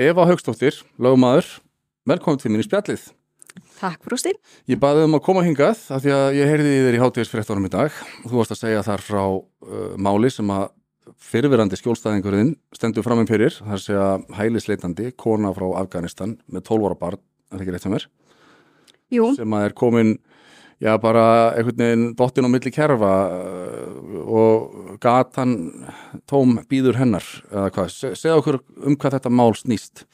Eva Haugstóttir, lögumæður, velkomin til mín í spjallið. Takk brústi. Ég baði um að koma hingað af því að ég heyrði þér í hátíðisfréttunum í dag og þú varst að segja þar frá uh, máli sem að fyrirverandi skjólstæðingurinn stendur fram með fyrir, það er að segja hælisleitandi, kona frá Afganistan með 12 ára barn, er ekki rétt sem er, Jú, sem að er komin, já bara einhvern veginn dottin á milli kerfa uh, og gatan tóm býður hennar, segja okkur um hvað þetta mál snýst.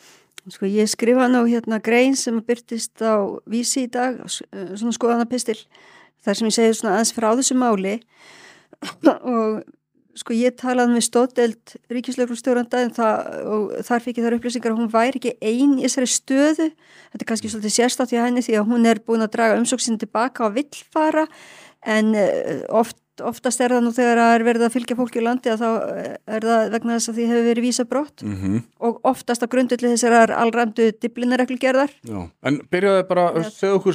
sko ég skrifa nú hérna grein sem byrtist á vísi í dag, eh, svona skoðanapistil, þar sem ég segi svona aðeins frá þessu máli og sko ég talaði með stóðdelt ríkislauglustjóranda en og þar fikk ég þar upplýsingar að hún væri ekki ein í þessari stöðu, þetta er kannski svolítið sérstátt í henni því að hún er búin að draga umsóksin tilbaka á villfara en eh, oft, oftast er það nú þegar það er verið að fylgja fólki í landi að þá eh, er það vegna þess að því hefur verið vísa brott Mm -hmm. og oftast á grundulli þessar alræmdu diblinareglugerðar. Já, en byrjaði bara að segja okkur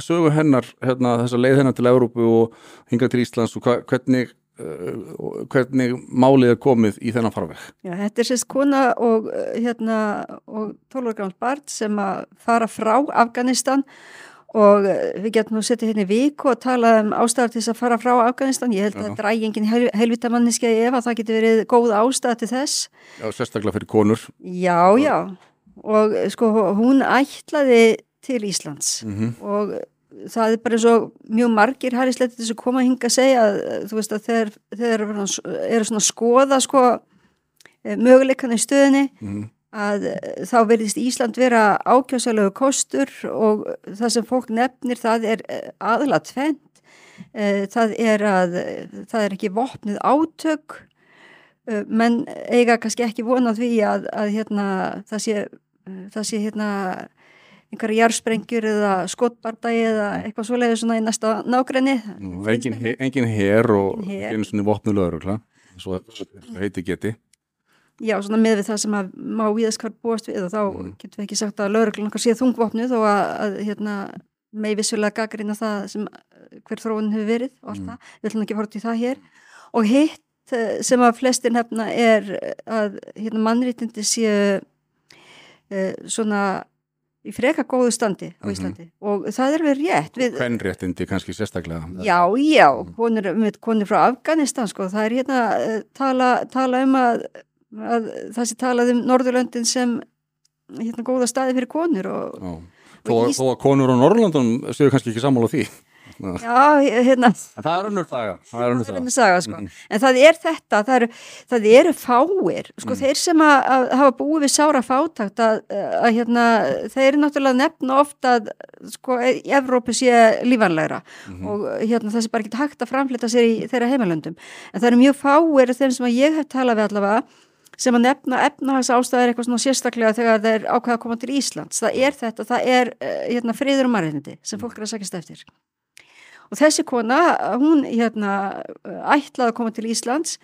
sögu hennar, hérna, þessa leið hennar til Európu og hinga til Íslands og hva, hvernig, hvernig málið er komið í þennan farveg. Já, þetta er sérst kona og, uh, hérna, og 12 ára gammal barn sem að fara frá Afganistan og uh, við getum nú setið hérna í viku og tala um ástæðar til þess að fara frá Afganistan. Ég held að Já. það drægi engin hel, helvitamanniski ef að það getur verið góð ástæða til þess. Já, sérstaklega fyrir konur. Já, já, og uh, sko hún ætlaði til Íslands. Mm og það er bara eins og mjög margir hælisleiti þess að koma hinga að segja að eh, þú veist að þeir, þeir eru svona- að skoða sko möguleikana í stöðinni -hmm. að eh, þá verðist Ísland vera ákjásalegu kostur og það sem fólk nefnir það er eh, aðalega tvent það er að eh, það er ekki vopnið átök Eh, menn eiga kannski ekki vonað því að, að hérna, það sé, eh, það sé hérna einhverja jarsprengjur eða skotbardagi eða eitthvað svoleiði svona í næsta nágrenni. Engin, he- engin her og engin svona vopnulegur, svo heiti geti. Já, svona með við það sem að má viðaskar búast við og þá Mm. getum við ekki sagt að lauruglun okkar sé þungvopnuð og að, að hérna, með vissulega gaggrina það sem eh, hver þróun hefur verið og allt Mm. það. Við ætlum ekki að út í það hér. Og hitt eh, sem að flestir nefna er að hérna, mannréttindi séu uh, svona í freka góðu standi á Mhm. Íslandi og það er verið rétt. Við, Hvernréttindi kannski sérstaklega. Já, já, konur, með konur frá Afganistan sko, það er hérna eh, tala, tala um að, að það sé talað um Norðurlöndin sem hérna góða staði fyrir konur og. Þó, Og Ís... þó að konur á Norrlandunum séu kannski ekki sammála því. Já, hérna En það er önnur daga. Það er með saga sko, Mhm. en það er þetta það eru, það eru fáir sko, Mm. þeir sem að, að hafa búið við sára fátakt að, að hérna þeir eru náttúrulega nefna ofta að sko, í Evrópu sé lífanlegra Mhm. og hérna það sé bara ekki hægt að framflita sér í þeirra heimalöndum en það eru mjög fáir af þeim sem að ég hef talað við allavega sem að nefna efnahags ástæður eitthvað svona sérstaklega þegar þeir ákveða að koma til Íslands það er þetta, það er eh, hérna, friður og marðindi sem fólk er að sækjast eftir og þessi kona, hún hérna ætlaði að koma til Íslands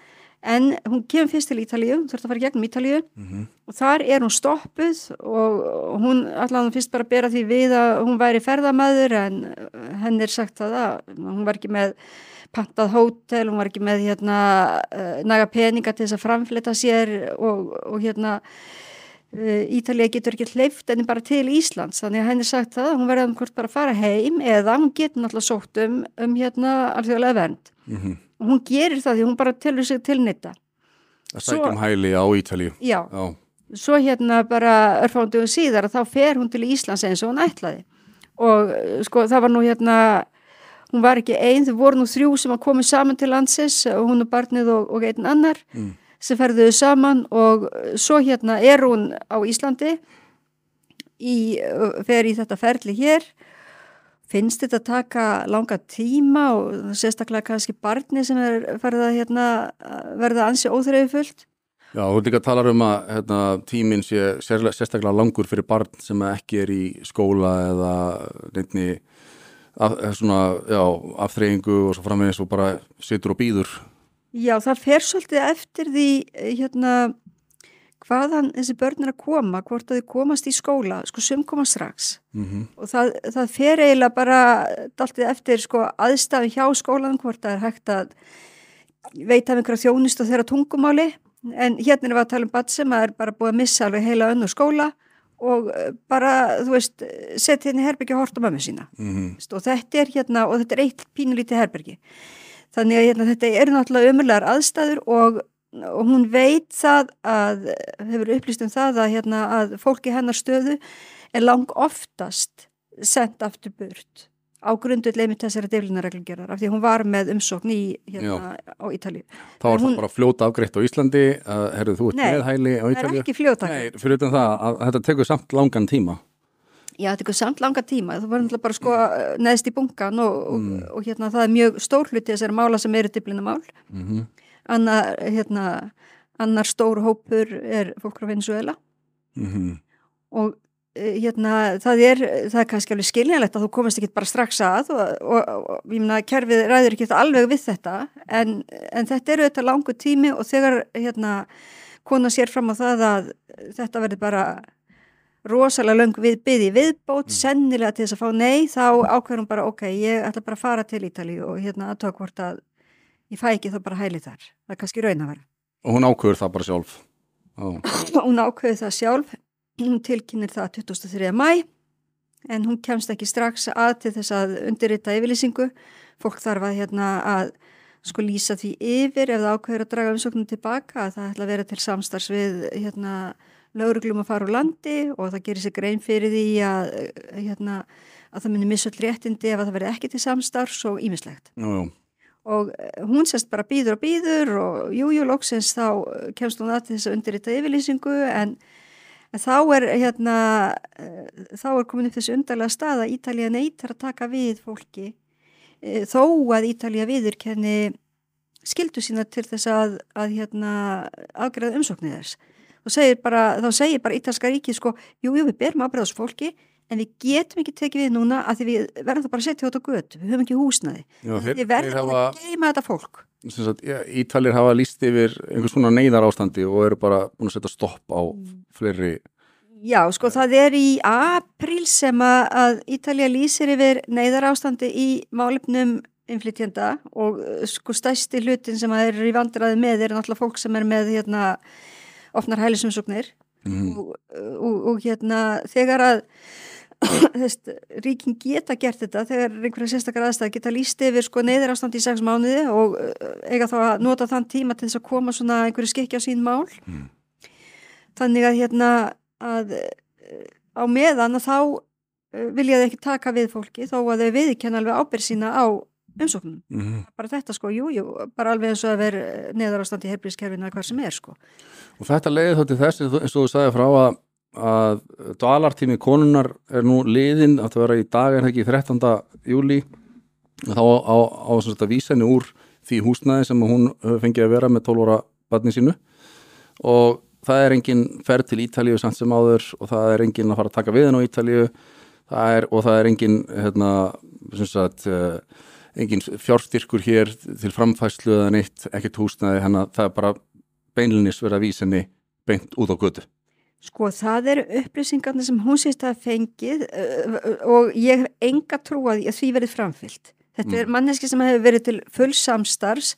en hún kemur fyrst til Ítalíu þurfti að fara í gegnum Ítalíu Mhm. og þar er hún stoppuð og hún ætlaði fyrst bara að bera því við að hún væri ferðamæður en henn er sagt það að hún var ekki með pantað hótel, hún var ekki með hérna eh, næga peninga til þess að framfleta sér og, og hérna uh, Ítalía getur ekki hleyft enni bara til Íslands, þannig að henn er sagt það að hún verði um hvort bara að fara heim eða hún getur náttúrulega sótt um, um hérna alþjóðlega vernd Mhm. og hún gerir það því hún bara telur sig til nýtta. Að sækja um hæli á Ítalíu. Já, Já. svo hérna bara örfándugum síðar að þá fer hún til Íslands eins og hún ætlaði og eh, sko það var nú hérna hún var ekki einn, þau voru nú þrjú sem að komu saman til landsins og hún og barnið og, og einn annar Mm. Sem ferðuðu saman og eh, svo hérna er hún á Íslandi í, eh, fer í þetta ferli hér finnst þetta taka langa tíma og sérstaklega kannski barni sem er ferða hérna verða ansi óþreyfi fullt Já, þú líka talar um að hérna, tíminn sé sérstaklega langur fyrir barn sem ekki er í skóla eða nefni af, svona, já, afþreyingu og svo framvegis og bara situr og býður. Já, það fer svolítið eftir því eh, hérna hvaðan þessi börn er að koma, hvort að þau komast í skóla, sko sum koma strax. Mm og það, það fer eiginlega bara daltið eftir sko aðstæði hjá skólan hvort það er hægt að veita af einhverja þjónust og þeirra tungumáli. En hérna er við að tala um bat sem er bara búið að missa alveg heila önnu skóla og eh, bara, þú veist, setja hérna í herbergi og horta mömmu sína. Mm -hmm. og þetta er hérna, og þetta er eitt pínulítið herbergi þannig að hérna, þetta er náttúrulega umörlegar aðstæður og, og hún veit það að, hefur upplýst um það að, hérna, að fólki hennar stöðu er lang oftast sendt aftur burt á grunduð leimit þessari deflinareglingerar af því hún var með umsókn í hérna á Ítalíu. Þá var hún... það bara fljóta afgreitt á Íslandi herðu þú ert með hæli á Ítalíu? Nei, það er ekki fljóta afgreitt. Nei, fyrir utan það að þetta tekur samt langan tíma. Já, þetta tekur samt langan tíma. Það var náttúrulega bara sko neðst í bunkan og, mm. og, og hérna það er mjög stór hluti þessari mála sem eru deflinamál. Mm -hmm. Annar, hérna, annar stór hópur er fólk á Venezuela mm -hmm. og Eh, hérna, það er, það er kannski alveg skiljanlegt að þú komast ekki bara strax að og, og, ég að kerfið ræður ekki alveg við þetta en, en þetta eru þetta langu tími og þegar hérna kona sér fram á það að þetta verður bara rosalega löng við byði viðbót, mm. sennilega til þess að fá nei, þá ákveðum bara ok, ég ætla bara að fara til Ítali og hérna aðtöða hvort að ég fæ ekki þá bara hæli þar, það er kannski raun að vera. Og hún ákveður það bara sjálf? Hún ákveður það sjálf hún tilkynir það 23. mæ en hún kemst ekki strax að til þess að undirrita yfirlýsingu fólk þarf að hérna að sko lýsa því yfir ef það ákveður að draga umsóknum tilbaka að það ætla að vera til samstarfs við hérna lauruglum að fara úr landi og það gerir sig grein fyrir því að hérna að það myndir missa all réttindi ef það verði ekki til samstarfs og ímislegt og hún sérst bara býður og býður og jújú lóksins þá kemst hún að þess að undirrita yfirlýsingu en En þá er, hérna, eh, þá er komin upp þessu undarlega stað að Ítalija neytar að taka við fólki þó að Ítalija viðurkenni skildu sína til þess að, að hérna, afgreða umsóknir þess. Segir bara, þá segir bara Ítalska ríki sko, jú, jú, við berum afbreðast fólki en við getum ekki tekið við núna að því við verðum það bara að setja þetta á götu, við höfum ekki húsnaði. Já, þeir, við verðum hafa... að geima þetta fólk. Sagt, ja, Ítalir hafa líst yfir einhvers svona neyðar ástandi og eru bara búin að setja stopp á fleiri Já, sko það er í april sem að Ítalija lýsir yfir neyðar ástandi í málefnum inflytjenda og sko stæsti hlutin sem að er í vandraði með er náttúrulega fólk sem er með hérna ofnar hælisumsóknir mm. og, og, og hérna þegar að þess, ríkin geta gert þetta þegar einhverja sérstakar aðstæð geta líst yfir sko neyðir ástand í sex mánuði og uh, eiga þá að nota þann tíma til þess að koma svona einhverju skikja á sín mál mm. þannig að hérna að uh, á meðan að þá uh, vilja þau ekki taka við fólki þó að þau viðkenna alveg ábyrð sína á umsóknum, mm. bara þetta sko jújú, jú, bara alveg eins og að vera neðar ástand í herbrískerfinu eða hvað sem er sko Og þetta leiði þá til þess eins og þú sagði frá að að dvalartími konunar er nú liðin að það vera í dag en ekki 13. júli þá á, á að vísa henni úr því húsnæði sem hún fengi að vera með 12 óra barni sínu og það er engin ferð til Ítalíu samt sem áður og það er engin að fara að taka við henn á Ítalíu það er, og það er engin hérna, sagt, uh, engin fjárstyrkur hér til framfæslu eða neitt, ekkert húsnæði henn að það er bara beinlinis verið að vísa henni beint út á götu Sko það eru upplýsingarna sem hún sést að fengið og ég hef enga trú að því verið framfyllt. Þetta mm. er manneski sem hefur verið til full samstarfs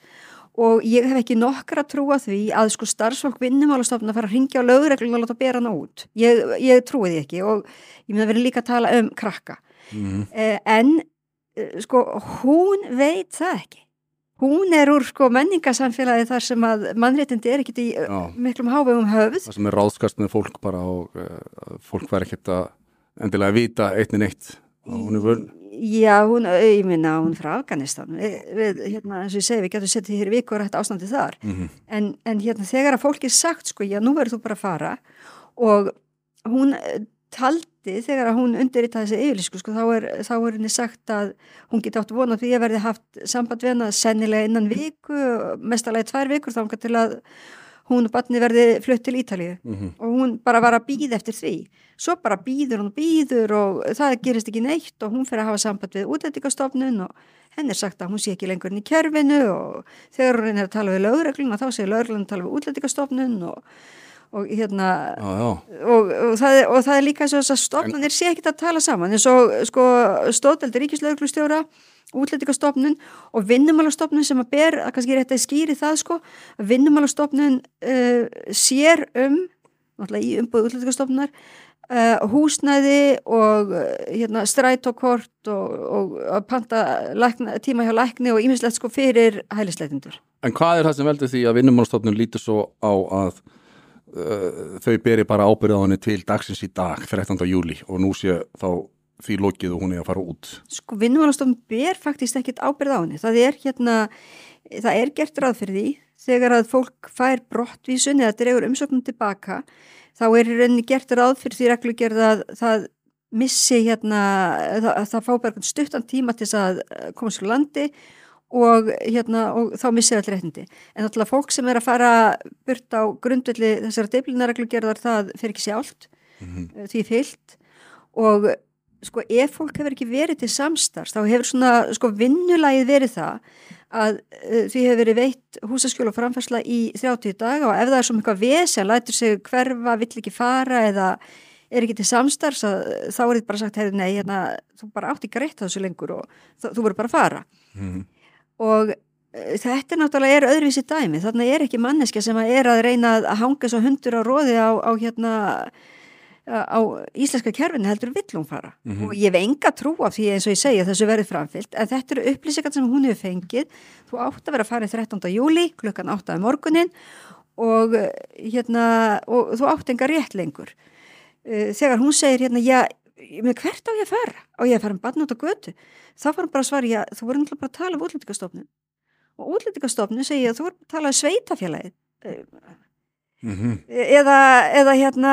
og ég hef ekki nokkra trú að því að sko starfsfólk vinnumálastofna fara að ringja á lögreglum og láta bera hana út. Ég, ég trúi því ekki og ég myndi að vera líka að tala um krakka. Mm. En sko hún veit það ekki hún er úr sko menningasamfélagi þar sem að mannréttindi er ekkit í Já. miklum hávegum höfð. Það sem er ráðskast með fólk bara og uh, fólk verður ekkit að endilega vita einnin eitt og hún er vörn. Já, hún, ég minna, hún frá Afganistan við, við, hérna, eins og ég segi, við getum settið hér í viku og rætt ástandi þar mm -hmm. en, en hérna, þegar að fólk er sagt, sko, já, nú verður þú bara að fara og hún taldi þegar hún undirrita þessi yfirlísku sko, þá er, þá er henni sagt að hún geti átt vona því að verði haft samband við hana sennilega innan viku mestalagi tvær vikur þá til að hún og batni verði flutt til Ítalið mm -hmm. og hún bara var að býða eftir því svo bara býður hún býður og það gerist ekki neitt og hún fyrir að hafa samband við útlættikastofnun og henn er sagt að hún sé ekki lengur inn í kerfinu og þegar hún er að tala við lögreglun og þá sé lögreglun að tala við útlættikastofnun og og hérna já, já. Og, og, það er, og það er líka eins og þess að stofnanir sé ekki að tala saman eins og sko stóðeldi ríkislauglustjóra útlendingastofnun og vinnumálastofnun sem að ber, að kannski er þetta skýri það sko, að vinnumálastofnun uh, sér um, náttúrulega í umbúið útlendingastofnunar, uh, húsnæði og uh, hérna, strætókort og, og að panta lækna, tíma hjá lækni og ímislegt sko fyrir hælisleitindur. En hvað er það sem veldur því að vinnumálastofnun lítur svo á að þau beri bara ábyrðið á henni til dagsins í dag, 13. júli og nú sé þá því lokið og hún er að fara út? Sko vinnumálastofnun ber faktist ekkit ábyrð á henni. Það er hérna, það er gert ráð fyrir því þegar að fólk fær brottvísun eða dregur umsöknum tilbaka þá er rauninni gert ráð fyrir því reglugjörð að það missi hérna, það, það fá bara stuttan tíma til þess að koma sér landi og, hérna, og þá missir allir réttindi. En alltaf fólk sem er að fara burt á grundvelli þessara deilinareglugjörðar það fer ekki sjálft mm -hmm. því fyllt og sko ef fólk hefur ekki verið til samstarfs þá hefur svona sko vinnulagið verið það að uh, því hefur verið veitt húsaskjóla og framfærsla í 30 dag og ef það er svona eitthvað vesen, lætur sig hverfa, vill ekki fara eða er ekki til samstarfs að, þá er þetta bara sagt, hey, nei, hérna, þú bara átt ekki reitt þessu lengur og þú verður bara að fara mm. Og uh, þetta er náttúrulega er öðruvísi dæmi, þannig er ekki manneska sem að er að reyna að hanga svo hundur á róði á, á hérna á íslenska kerfinu heldur villum fara mm -hmm. og ég hef enga trú af því eins og ég segja þessu verið framfyllt en þetta eru upplýsingar sem hún hefur fengið þú átt að vera að fara í 13. júli klukkan 8. morgunin og, hérna, og þú átt enga rétt lengur eh, þegar hún segir hérna já, hvert á ég að fara? Og ég að fara um barn út á götu? Þá fara bara að svara já, þú voru náttúrulega bara að tala um útlendingastofnun. Og útlendingastofnun segja þú voru að tala um sveitafélagið eh, Mm -hmm. eða, eða hérna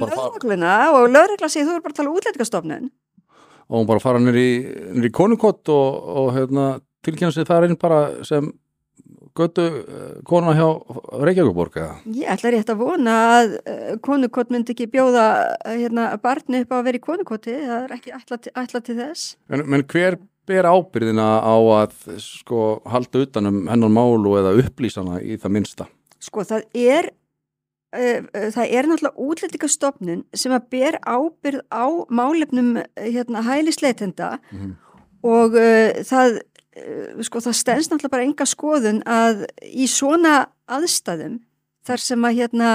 lögregluna og lögregla segir þú er bara að tala útlætikastofnun og hún bara fara nýri í konukott og, og hérna, tilkynna það inn bara sem götu eh, kona hjá Reykjavíkborg Ég ætla rétt að vona að eh, konukott myndi ekki bjóða eh, hérna, barni upp á að vera í konukotti það er ekki ætla ætla til þess. En, menn hver ber ábyrðina á að sko halda utanum hennar málu eða upplýsana í það minsta Sko það er, uh, það er náttúrulega útlendingastofnun sem að ber ábyrð á málefnum hérna, hælisleitenda. Mm -hmm. og uh, það, sko, það stens náttúrulega bara enga skoðun að í svona aðstæðum þar sem að, hérna,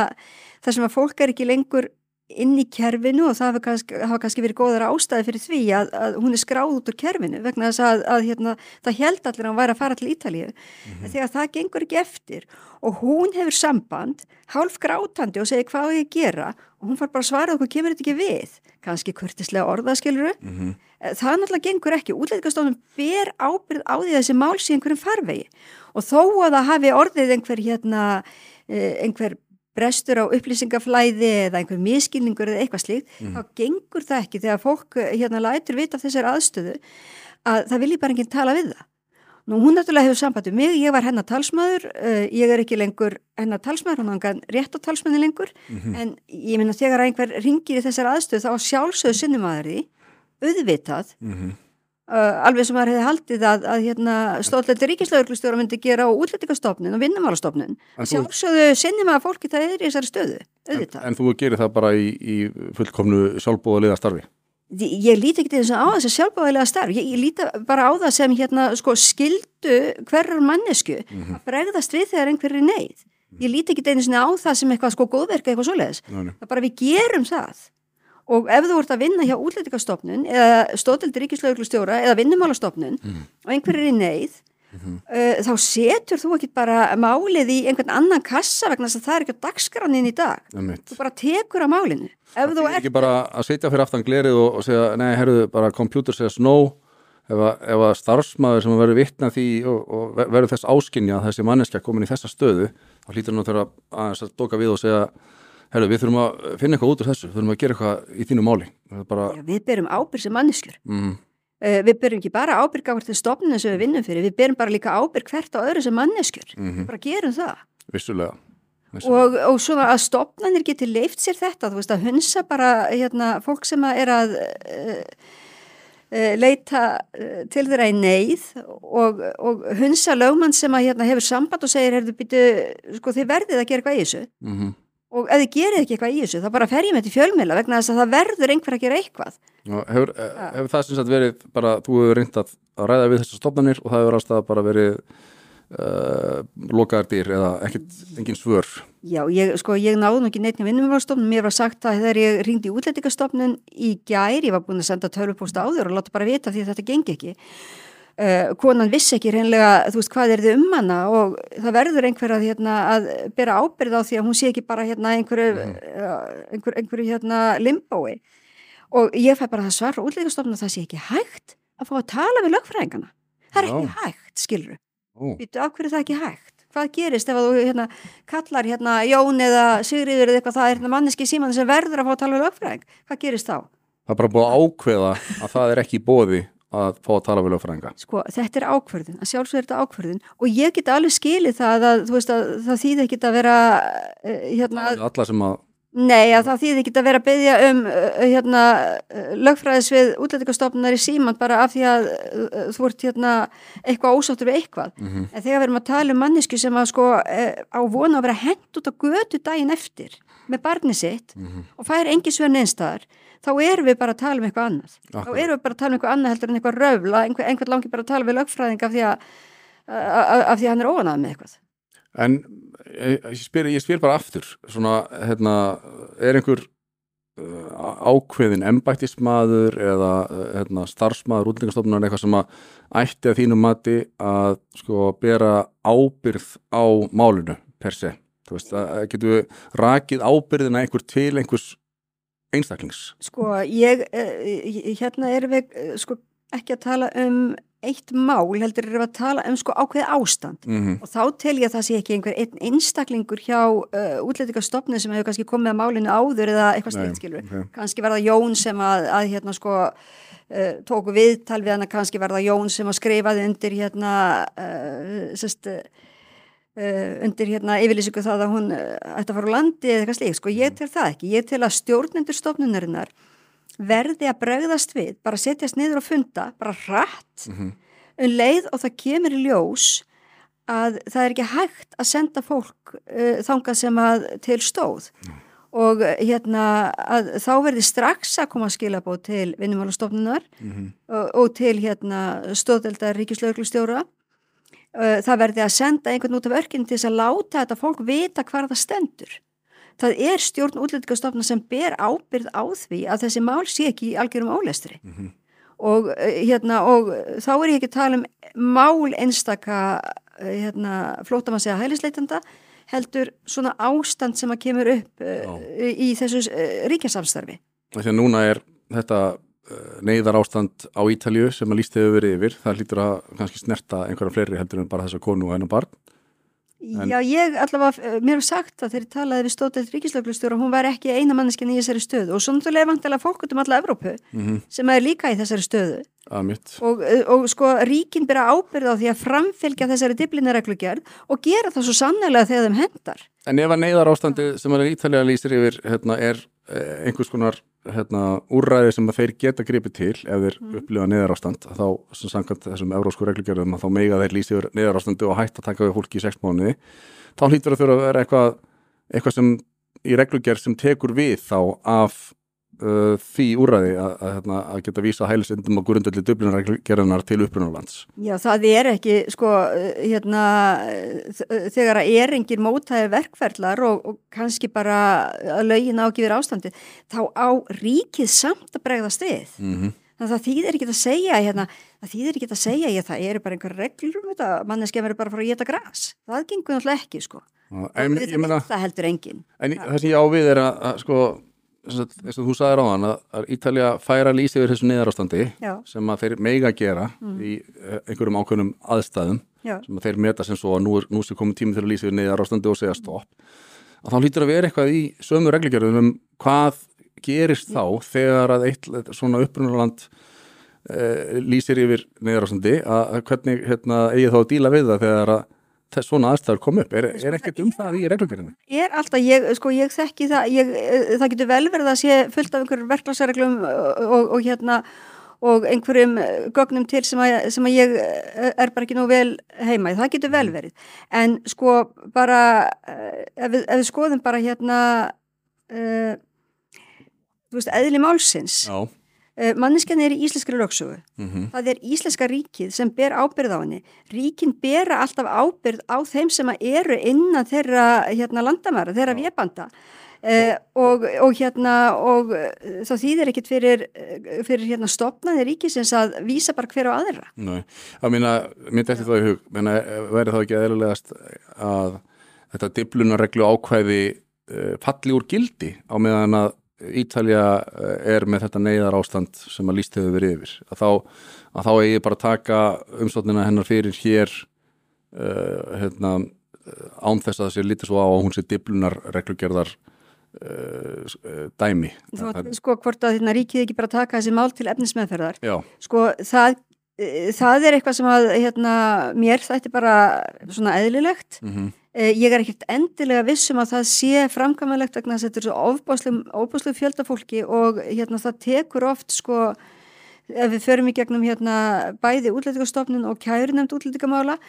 þar sem að fólk er ekki lengur inn í kerfinu og það hafa kannski, hafa kannski verið góðar ástæði fyrir því að, að hún er skráð út úr kerfinu vegna þess að, að hérna, það held allir að hann væri að fara til Ítalíu. Mm -hmm. þegar það gengur ekki eftir og hún hefur samband hálf grátandi og segir hvað ég gera? Og hún far bara að svara okkur kemur þetta ekki við? Kannski kurtislega orðaskiluru mm -hmm. það náttúrulega gengur ekki. Útlæðingastofnum ber ábyrð á því að þessi mál sé einhverjum farvegi. Og þó að það hafi orðið einhver hérna eh, einhver brestur á upplýsingaflæði eða einhver miskilningur eða eitthvað slíkt, mm. þá gengur það ekki þegar fólk hérna lætur vita af þessar aðstöðu að það vilji bara enginn tala við það. Nú hún náttúrulega hefur samband um mig, ég var hennar talsmaður, uh, ég er ekki lengur hennar talsmaður, hún hangan rétt á talsmaðni lengur, mm -hmm. en ég minna þegar einhver ringir í þessar aðstöðu þá sjálfsögðu sinnum aðri, auðvitað, mm -hmm. Uh, alveg sem maður hefði haldið að, að hérna, stóðleiti ríkislauglustjóra myndi gera á útlætikastofnun og vinnumálastofnun. Sjálfsögðu sinnum að fólki það er í þessari stöðu en, en þú gerir það bara í, í fullkomnu sjálfbóðaliða starfi? Ég líti ekki til þess að á þess að sjálfbóðaliða starfi. Ég, ég líti bara á það sem hérna, sko, skildu hverjar mannesku mm -hmm. að bregðast við þegar einhverju neyð. Ég líti ekki til þess að á það sem eitthvað sko góðverka eitthvað svoleiðis, það bara við gerum það og ef þú ert að vinna hjá útlætikastofnun eða stóðildi ríkislauglustjóra eða vinnumálastofnun mm. og einhver er í neyð mm -hmm. uh, þá setur þú ekki bara málið í einhvern annan kassa vegna þess að það er ekki á dagskrannin í dag þú bara tekur á málinu ef það er ekki bara að setja fyrir aftan glerið og, og segja, nei, herruðu, bara computer says no ef að, ef að starfsmæður sem verður vittna því og, og verður þess áskinja þessi manneskja komin í þessa stöðu þá hlýtur hann að þurfa að, að doka við og segja herru, við þurfum að finna eitthvað út úr þessu, þurfum að gera eitthvað í þínu máli. Bara... Já, við berum ábyrg sem manneskjur. Mm. Uh, við berum ekki bara ábyrg á hvert stofninu sem við vinnum fyrir, við berum bara líka ábyrg hvert á öðru sem manneskjur. Mm -hmm. Við bara gerum það. Vissulega. Og, og svona að stopnarnir geti leift sér þetta, þú veist að hunsa bara hérna, fólk sem er að uh, leita til þeirra í neyð og, og hunsa lögmann sem að hérna, hefur samband og segir, herðu, býtu, sko þið verðið að gera eitthvað í þessu. Mm -hmm og ef þið gerir ekki eitthvað í þessu þá bara fer ég með til fjölmjöla vegna þess að það verður einhver að gera eitthvað. Og hefur, hefur það sem sagt verið bara, þú hefur reynd að, að ræða við þessar stofnanir og það hefur ástæða bara verið uh, lokaðar dýr eða ekkit, engin svör? Já, ég, sko, ég náðu ekki neitt í vinnumálstofnun, mér var sagt að þegar ég ringdi í útlætikastofnun í gær, ég var búin að senda törfupósta áður og láta bara vita því að þetta gengi ekki uh, konan vissi ekki reynlega, þú veist, hvað er þið um hana og það verður einhver að, hérna, að bera ábyrð á því að hún sé ekki bara hérna, einhverju, uh, einhver, einhverju hérna, limbói. Og ég fæ bara það svar frá útlætikastofnun að það sé ekki hægt að fá að tala við lögfræðingana. Það er ekki hægt, skilur Ó, Býtu, af hverju er það ekki hægt? Hvað gerist ef að þú hérna, kallar hérna Jón eða Sigriður eða eitthvað það er hérna manneski síman sem verður að fá að tala við lögfræðing? Hvað gerist þá? það er bara búið að ákveða að það er ekki bóði að fá að tala við lögfræðinga. Sko, þetta er ákvörðun, að sjálfsögur er þetta ákvörðun. Og ég get alveg skilið það að, veist, að það þýði ekki að vera uh, hérna, alla sem að nei, að það þýði ekki að vera að byggja um uh, hérna, uh, lögfræðis við útlætikastofnunar í síman bara af því að uh, þú ert hérna eitthvað ósáttur við eitthvað Mhm. En þegar við erum að tala um mannesku sem að sko eh, á vona að vera hent út á götu daginn eftir með barni sitt Mhm. og fær engi svör neinstæðar, þá erum við bara að tala um eitthvað annað. Þá Akkurat. erum við bara að tala um eitthvað annað heldur en eitthvað röfla, einhver, einhvern langi bara að tala við lögfræðing af því að, að, af því að hann er óanað með eitthvað. En ég, ég, spyr, ég spyr bara aftur svona, hérna, er einhver uh, ákveðin embættismadur eða uh, hérna, starfsmaður útlendingastofnunar eitthvað sem að ætti að þínum mati að sko bera ábyrð á málinu per se? Þú veist, að getur rakið ábyrðina einhver til einhvers einstaklings? Sko, ég, eh, hérna erum við eh, sko ekki að tala um eitt mál, heldur við að tala um sko ákveð ástand. mm -hmm. Og þá tel ég að það sé ekki einhver einn einstaklingur hjá uh, útlendingastofnun sem hefur kannski komið að málinu áður eða eitthvað slikt skilur. okay. Kannski var það Jón sem að, að hérna sko uh, tóku viðtal við hana, kannski var það Jón sem að skrifaði undir hérna uh, sest, uh, undir hérna yfirlýsingu það að hún uh, ætti að fara úr landi eða eitthvað slikt. Sko ég tel það ekki. Ég tel að stjórnendur stofnunarinnar verði að bregðast við, bara setjast niður og funda, bara hratt Mm um leið og það kemur í ljós að það er ekki hægt að senda fólk uh, þangað sem að til stóð. Og uh, hérna að þá verði strax að koma að skilabóð til vinnumálastofnunar Mhm. og, og til hérna stóðeldar ríkislauglustjóra uh, það verði að senda einhvern út af örkinn til þess að láta þetta fólk vita hvar það stendur. Það er stjórn útlendingastofna sem ber ábyrð á því að þessi mál sé ekki í algjörum ólestri. Mhm. Og, uh, hérna, og þá er ég ekki að tala um mál einstaka uh, hérna, flótamann segja hælisleitanda heldur svona ástand sem að kemur upp uh, í þessu ríkjasamstarfi Því að núna er þetta neyðar ástand á Ítalju sem að líst hefur verið yfir. Það lítur að kannski snerta einhverja fleiri heldur en bara þessa konu og hennar barn En- Já, ég allavega, uh, mér hef sagt að ég talaði við stótið ríkislauglustjóra, hún var ekki eina manneskinn í þessari stöðu og svo náttúrulega vantilega fólk út um alla Evrópu mm -hmm. sem er líka í þessari stöðu og, uh, og sko ríkin byrja ábyrð á því að framfylgja þessari diblinareglugjörð og gera það svo sannlega þegar þeim hendar. En ef að neyðar ástandi sem að Ítalja lýsir yfir hérna, er eh, einhvers konar hérna, úrræði sem þeir geta gripið til ef þeir Mhm. upplifa neyðar ástand þá sem samkvæmt þessum evrósku reglugjörðum að þá meiga þeir lýsir yfir neyðar ástandi og hægt að taka við fólki í sex mánuði þá hlýtur að þurfa að vera eitthvað, eitthvað sem í reglugjörð sem tekur við þá af uh, því úrræði að, að, hérna, að geta vísa hælisendum og grundöldi dublinarreglugjörðunar til upprunalands. Já, það er ekki, sko, uh, hérna, uh, þegar að er engin mótæði verkferðlar og, og kannski bara að lögin á ekki verið ástandi, þá á ríkið samt að bregðast við. Mm -hmm. Það þýðir ekki að segja, hérna, það þýðir ekki að segja, ég, það eru bara einhver reglur um þetta, manneskja verður bara að fara að geta gras. Það gengur náttúrulega ekki, sko. En, ég meina, það heldur enginn. En það sem ég á við er að, að sko, þess að, þú sagðir á hann að, Ítalja færa lýsi yfir þessu neyðarástandi Já. sem að þeir meiga gera í eh, einhverjum ákveðnum aðstæðum Já. sem að þeir meta sem svo að nú, er, nú sé komið tími að lýsi yfir neyðarástandi og segja stopp að þá hlýtur að vera eitthvað í sömu reglugjörðum um hvað gerist þá þegar að eitt svona upprunaland uh, lýsir yfir neyðarástandi að, að hvernig hérna, eigi þá að díla við það þegar að þess svona aðstæður kom upp er, er ekkert um það í reglugjörðinu? Er alltaf, ég, sko, ég þekki það, ég, eh, það getur vel verið að sé fullt af einhverjum verklagsreglum og, og, og hérna, og einhverjum eh, gögnum til sem að, sem að ég eh, er bara ekki nú vel heima það getur vel Mhm. verið en sko bara eh, ef við, ef við skoðum bara hérna uh, þú veist, eðli málsins Já, uh, manneskjan er í íslenskri lögsögu. Mhm, það er íslenska ríkið sem ber ábyrð á henni. Ríkin bera alltaf ábyrð á þeim sem eru innan þeirra hérna, landamæra, þeirra Já. vébanda. Uh, og, og hérna og uh, þá þýðir ekkit fyrir, uh, fyrir hérna stopnaði ríkisins að vísa bara hver á aðra. Nei, að mína, mér dætti það í hug, menna, væri þá ekki eðlulegast að þetta diblunareglu ákvæði falli úr gildi á meðan að Ítalja uh, er með þetta neyðar ástand sem að líst hefur verið yfir. Að þá, að þá eigi bara að taka umstofnina hennar fyrir hér uh, hérna, uh, án þess að það sé lítið svo á að hún sé diblunarreglugerðar uh, uh, dæmi. Þú Það- veit sko hvort að hérna, ríkið ekki bara taka þessi mál til efnismeðferðar Já, sko það eh, það er eitthvað sem að hérna, mér þætti bara svona eðlilegt mhm, Eh, Ég er ekkert endilega vissum að það sé framkvæmulegt vegna að þetta er svo ofbáslu fjöldafólki og hérna það tekur oft sko ef við förum í gegnum hérna bæði útlendingastofnun og kærunemnd útlendingamála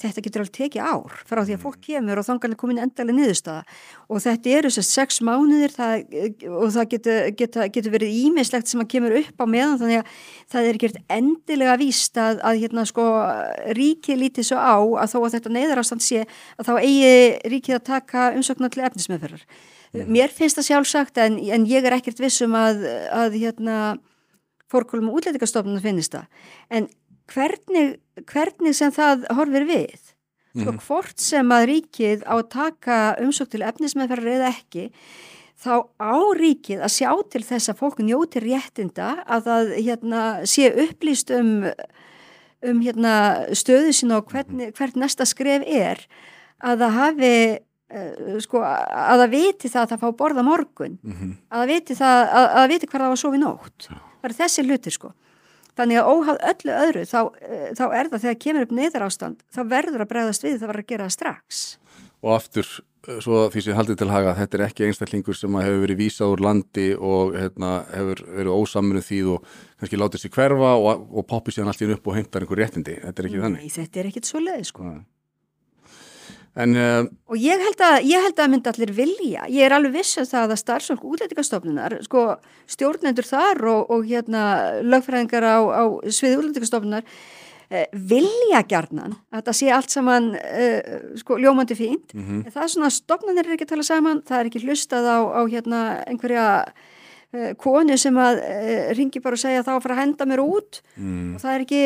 þetta getur alveg tekið ár frá því að fólk kemur og þangarlega komin endalega niðurstaða. Og þetta eru þess að sex mánuðir það, og það getur, getur, getur verið ímislegt sem að kemur upp á meðan þannig að það er ekkert endilega víst að, að hérna sko ríkið lítið svo á að þó að þetta neyðarástand sé að þá eigi ríkið að taka umsöknar til efnismeðferðar. Mér finnst það sjálfsagt en, en ég er ekkert vissum að, að hérna fórkólum og útlendingastofnun finnist það. En hvernig, hvernig sem það horfir við, sko Mhm. hvort sem að ríkið á að taka umsökt til efnismeðferðar eða ekki, þá á ríkið að sjá til þess að fólk njóti réttinda að það hérna, sé upplýst um, um hérna, stöðu sína og hvern, hvert næsta skref er að það hafi uh, sko, að það viti það að það fá borða morgun. Mhm, að það viti, það, að, að það viti hvað það var að sofa í nótt. Það eru þessi hlutir sko. Þannig að óháð öllu öðru þá, uh, þá er það þegar kemur upp neyðar ástand þá verður að bregðast við það var að gera strax. Og aftur eh, svo því sem haldið til haga þetta er ekki einstaklingur sem hefur verið vísað úr landi og hérna, hefur verið ósaminu þýð og kannski látið sér hverfa og, og poppi síðan allt í hennu upp og heimtar einhver réttindi. Þetta er ekki þannig. Nei, þetta er ekkit svo leið sko. Nei. En uh, Og ég held að, ég held að myndi allir vilja, ég er alveg viss um það að starfsfólk útlendingastofnunar, sko stjórnendur þar og, og hérna lögfræðingar á, á sviði útlendingastofnunar eh, vilja gjarnan að þetta sé allt saman eh, sko ljómandi fínt. mhm, En Það er svona að stofnanir er ekki að tala saman, það er ekki hlustað á, á hérna einhverja konu sem að ringi bara og segja þá að fara að henda mér út. Mm, og það er ekki,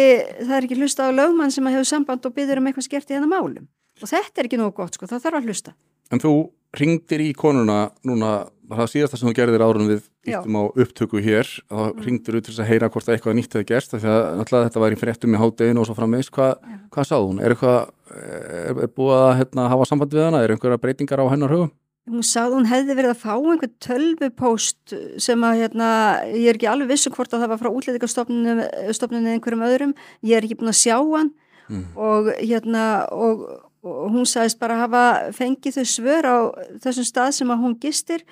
það ekki hlustað á lögmann sem að hefur samband og byður um eitthvað skert í þennan málum. Og þetta er ekki nógu gott sko, það þarf að hlusta. en þú ringdir í konuna núna, það síðasta sem þú gerðir árun við íttum á upptöku hér þá mm. ringdir þú til þess að heyra hvort að eitthvað nýtt hefði gerst því að náttúrulega þetta var í fréttum í hádeginu og svo frammeins, Hva, hvað sáð hún? Er eitthvað, er, er búið að hérna, hafa samband við hana? Er einhverja breytingar á hennar hugum? Hún sagði hún hefði verið að fá einhvern tölvupóst sem að hérna, ég er ekki alveg vissu hvort að það var frá útlendingastofnunum stofnunum eða einhverjum öðrum, ég er ekki búin að sjá hann Mm. og hérna og, og hún sagðist bara hafa fengið þau svör á þessum stað sem að hún gistir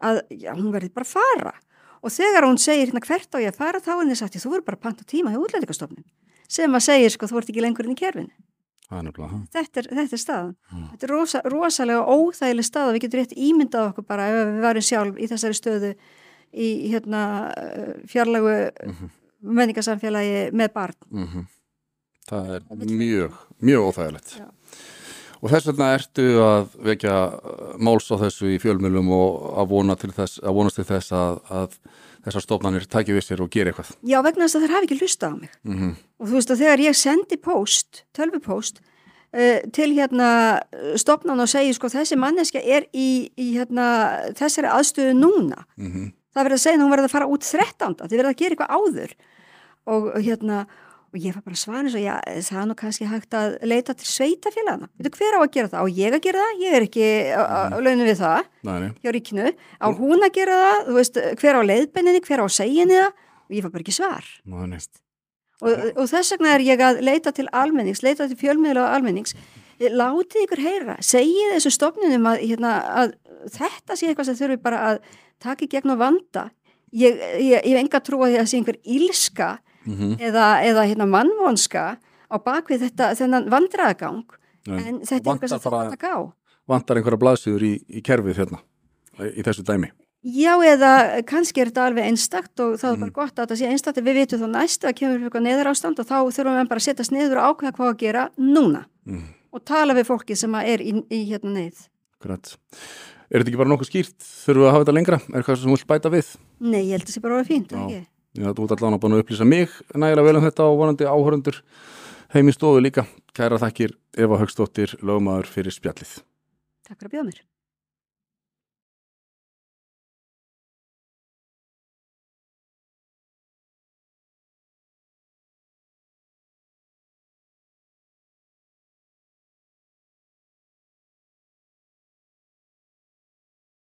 að já, hún verði bara fara og þegar hún segir hérna hvert á ég að fara þá er henni sagt, þú verður bara að panta tíma hjá útlendingastofnun sem að segir sko þú ert ekki lengur inn í Það er ha. þetta er, þetta er staðan. Mm. Þetta er rosa, rosalega óþægileg stað og við getum rétt ímyndað okkur bara ef við varum sjálf í þessari stöðu í hérna fjarlagu Mhm. menningarsamfélagi með barn. Mm Það er mjög, mjög óþægilegt. Já. Og þess vegna ertu að vekja máls á þessu í fjölmjölum og að, vona þess, að vonast til þess að, að þessar stofnanir taki við sér og gera eitthvað. Já, vegna þess að þær hafi ekki lusta á mig. Mm Og þú veist að þegar ég sendi post, tölvupóst, uh, til hérna stopnan og segi sko þessi manneska er í, í hérna þessari aðstöðu núna. -hmm. Það verður að segja að hún verður að fara út 13. Þið verður að gera eitthvað áður. Og hérna, og ég var bara svarin svo, já, það er nú kannski hægt að leita til sveitafélagana. Veitu hver á að gera það? Á ég að gera það? Ég er ekki á, á launum við það Nei, nei. hjá ríkinu. Á hún að gera það? Þú veist, hver á leiðbenninni? Hver á það? Og ég var bara ekki svar. Nei. Og, og þess vegna er ég að leita til almennings, leita til fjölmiðla og almennings. Látið ykkur heyra, segið þessu stofnunum að, hérna, að þetta sé eitthvað sem þurfi bara að taka í gegn og vanda. Ég, ég, ég hef enga trú að því að það mm eða, eða hérna mannvonska á bakvið þetta þennan vandraðagang en þetta er eitthvað vantar sem það að gá. vantar einhverja blaðsýður í, í kerfið hérna í þessu dæmi Já, eða kannski er þetta alveg einstakt og þá er Mhm. bara gott að þetta sé einstakt við vitum þá næstu að kemur upp eitthvað neðar ástand og þá þurfum við bara að setjast niður og ákveða hvað að gera núna mm. og tala við fólki sem er í, í hérna neyð. Grænt. Er þetta ekki bara nokkuð skýrt? Þurfum við að hafa þetta lengra? Er eitthvað sem þú vilt bæta við? Nei, ég held að það sé bara að vera fínt, ekki? Þú ert allan að búin að upplýsa mig nægilega vel um þetta og vonandi áhörundur heim í stofu líka. Kæra þakkir Eva Högstóttir, lögmaður fyrir spjallið. Takk fyrir að bjóða mér.